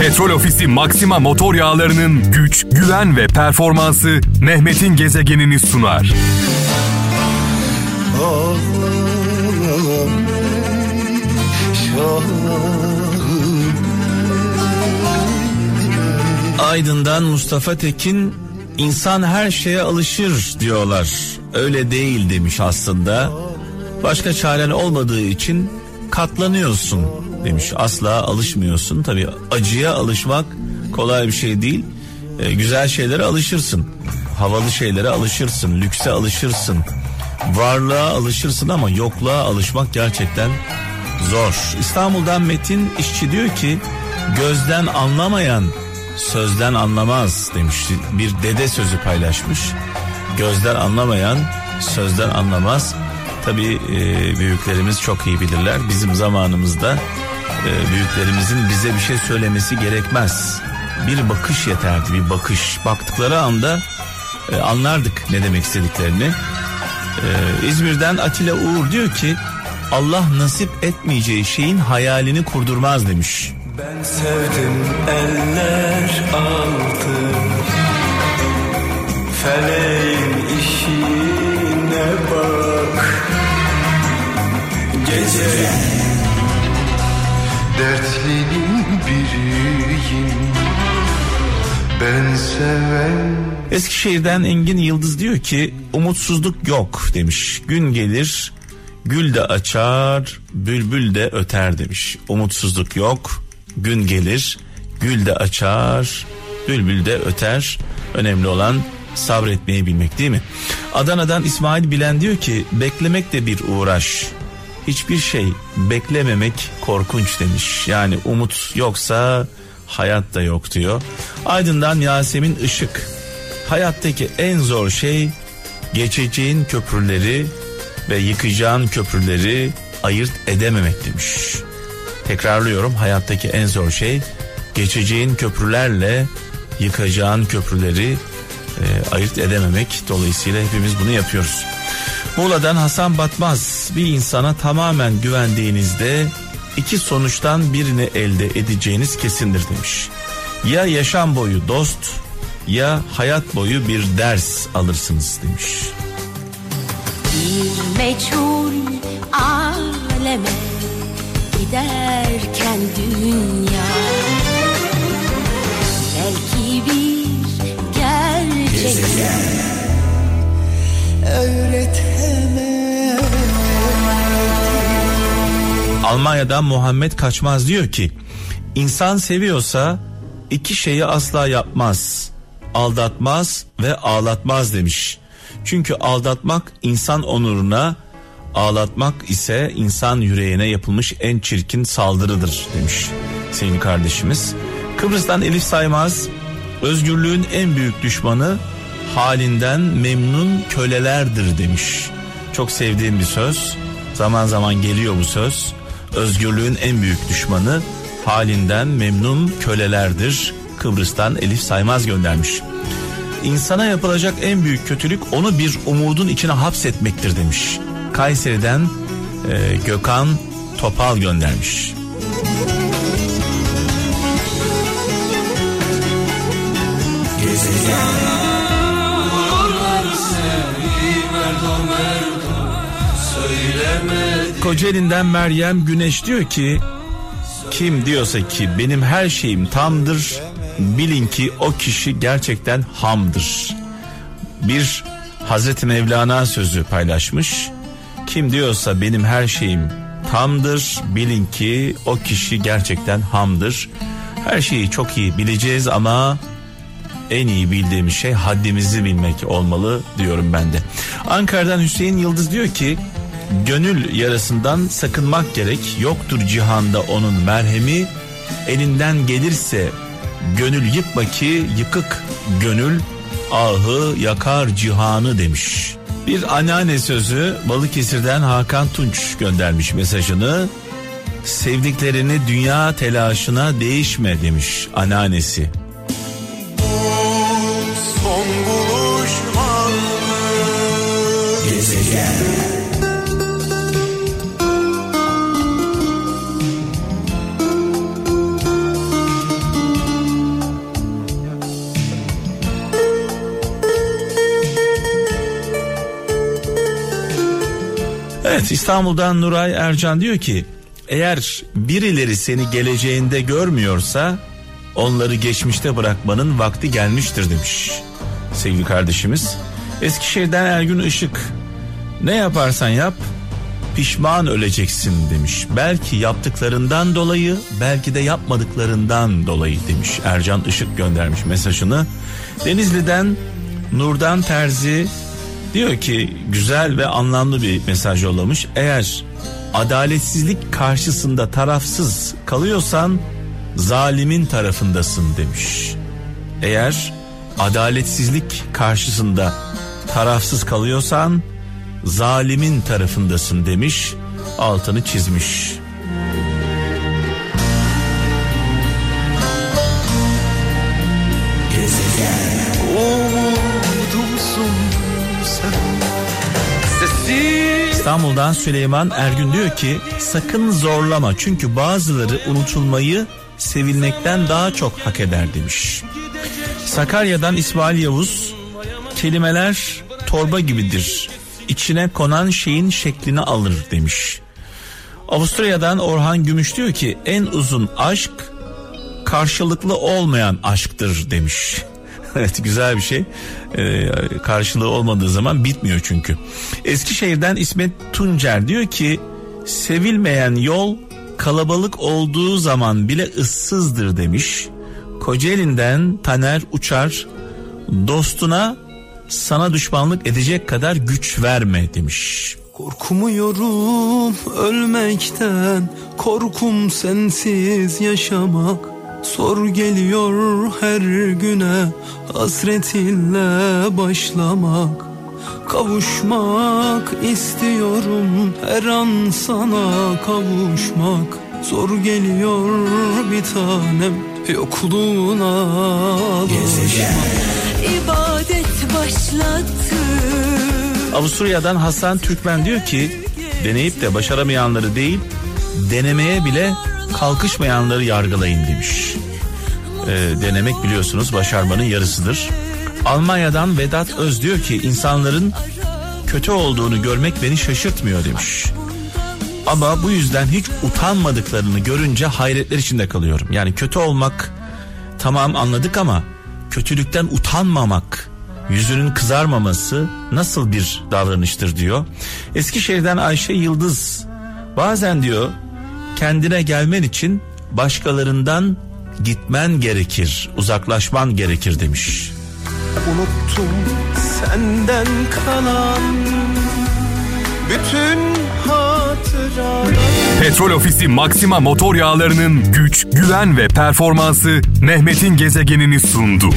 Petrol Ofisi Maxima motor yağlarının güç, güven ve performansı Mehmet'in gezegenini sunar. Aydın'dan Mustafa Tekin insan her şeye alışır diyorlar. Öyle değil demiş aslında. Başka çaren olmadığı için katlanıyorsun demiş. Asla alışmıyorsun. Tabii acıya alışmak kolay bir şey değil. Ee, güzel şeylere alışırsın. Havalı şeylere alışırsın. Lükse alışırsın. Varlığa alışırsın ama yokluğa alışmak gerçekten zor. İstanbul'dan Metin işçi diyor ki gözden anlamayan sözden anlamaz demiş. Bir dede sözü paylaşmış. Gözden anlamayan sözden anlamaz. Tabii e, büyüklerimiz çok iyi bilirler. Bizim zamanımızda e, büyüklerimizin bize bir şey söylemesi gerekmez. Bir bakış yeterdi bir bakış. Baktıkları anda e, anlardık ne demek istediklerini. E, İzmir'den Atilla Uğur diyor ki Allah nasip etmeyeceği şeyin hayalini kurdurmaz demiş. Ben sevdim eller aldı biriyim Ben seven Eskişehir'den Engin Yıldız diyor ki umutsuzluk yok demiş. Gün gelir gül de açar bülbül de öter demiş. Umutsuzluk yok gün gelir gül de açar bülbül de öter. Önemli olan sabretmeyi bilmek değil mi? Adana'dan İsmail Bilen diyor ki beklemek de bir uğraş. Hiçbir şey beklememek korkunç demiş. Yani umut yoksa hayat da yok diyor. Aydın'dan Yasemin Işık. Hayattaki en zor şey geçeceğin köprüleri ve yıkacağın köprüleri ayırt edememek demiş. Tekrarlıyorum hayattaki en zor şey geçeceğin köprülerle yıkacağın köprüleri e, ayırt edememek. Dolayısıyla hepimiz bunu yapıyoruz. Muğla'dan Hasan Batmaz bir insana tamamen güvendiğinizde iki sonuçtan birini elde edeceğiniz kesindir demiş. Ya yaşam boyu dost ya hayat boyu bir ders alırsınız demiş. Bir meçhul aleme giderken dünya Belki bir gerçek Almanya'dan Muhammed Kaçmaz diyor ki insan seviyorsa iki şeyi asla yapmaz. Aldatmaz ve ağlatmaz demiş. Çünkü aldatmak insan onuruna, ağlatmak ise insan yüreğine yapılmış en çirkin saldırıdır demiş senin kardeşimiz. Kıbrıs'tan Elif Saymaz özgürlüğün en büyük düşmanı halinden memnun kölelerdir demiş. Çok sevdiğim bir söz. Zaman zaman geliyor bu söz. Özgürlüğün en büyük düşmanı halinden memnun kölelerdir. Kıbrıs'tan Elif Saymaz göndermiş. İnsana yapılacak en büyük kötülük onu bir umudun içine hapsetmektir demiş. Kayseri'den e, Gökhan Topal göndermiş. Kocaeli'nden Meryem Güneş diyor ki kim diyorsa ki benim her şeyim tamdır bilin ki o kişi gerçekten hamdır. Bir Hazreti Mevlana sözü paylaşmış. Kim diyorsa benim her şeyim tamdır bilin ki o kişi gerçekten hamdır. Her şeyi çok iyi bileceğiz ama en iyi bildiğimiz şey haddimizi bilmek olmalı diyorum ben de. Ankara'dan Hüseyin Yıldız diyor ki gönül yarasından sakınmak gerek yoktur cihanda onun merhemi elinden gelirse gönül yıkma ki yıkık gönül ahı yakar cihanı demiş. Bir anneanne sözü Balıkesir'den Hakan Tunç göndermiş mesajını. Sevdiklerini dünya telaşına değişme demiş anneannesi. Evet İstanbul'dan Nuray Ercan diyor ki eğer birileri seni geleceğinde görmüyorsa onları geçmişte bırakmanın vakti gelmiştir demiş sevgili kardeşimiz. Eskişehir'den Ergün Işık ne yaparsan yap pişman öleceksin demiş. Belki yaptıklarından dolayı belki de yapmadıklarından dolayı demiş. Ercan Işık göndermiş mesajını. Denizli'den Nurdan Terzi diyor ki güzel ve anlamlı bir mesaj yollamış. Eğer adaletsizlik karşısında tarafsız kalıyorsan zalimin tarafındasın demiş. Eğer adaletsizlik karşısında tarafsız kalıyorsan zalimin tarafındasın demiş. Altını çizmiş. İstanbul'dan Süleyman Ergün diyor ki sakın zorlama çünkü bazıları unutulmayı sevilmekten daha çok hak eder demiş. Sakarya'dan İsmail Yavuz kelimeler torba gibidir. İçine konan şeyin şeklini alır demiş. Avusturya'dan Orhan Gümüş diyor ki en uzun aşk karşılıklı olmayan aşktır demiş. evet güzel bir şey. Ee, karşılığı olmadığı zaman bitmiyor çünkü. Eskişehir'den İsmet Tuncer diyor ki sevilmeyen yol kalabalık olduğu zaman bile ıssızdır demiş. Kocaeli'nden Taner Uçar dostuna sana düşmanlık edecek kadar güç verme demiş. Korkmuyorum ölmekten Korkum sensiz yaşamak Sor geliyor her güne Hasretinle başlamak. Kavuşmak istiyorum her an sana kavuşmak. Zor geliyor bir tanem yokluğuna. Alışmak İbadet başlattı. Avusturya'dan Hasan Türkmen diyor ki deneyip de başaramayanları değil denemeye bile kalkışmayanları yargılayın demiş. Ee, denemek biliyorsunuz başarmanın yarısıdır. Almanya'dan Vedat Öz diyor ki insanların kötü olduğunu görmek beni şaşırtmıyor demiş. Ama bu yüzden hiç utanmadıklarını görünce hayretler içinde kalıyorum. Yani kötü olmak tamam anladık ama kötülükten utanmamak, yüzünün kızarmaması nasıl bir davranıştır diyor. Eskişehir'den Ayşe Yıldız bazen diyor kendine gelmen için başkalarından gitmen gerekir, uzaklaşman gerekir demiş. Unuttum senden kalan bütün Petrol Ofisi Maxima motor yağlarının güç, güven ve performansı Mehmet'in gezegenini sundu.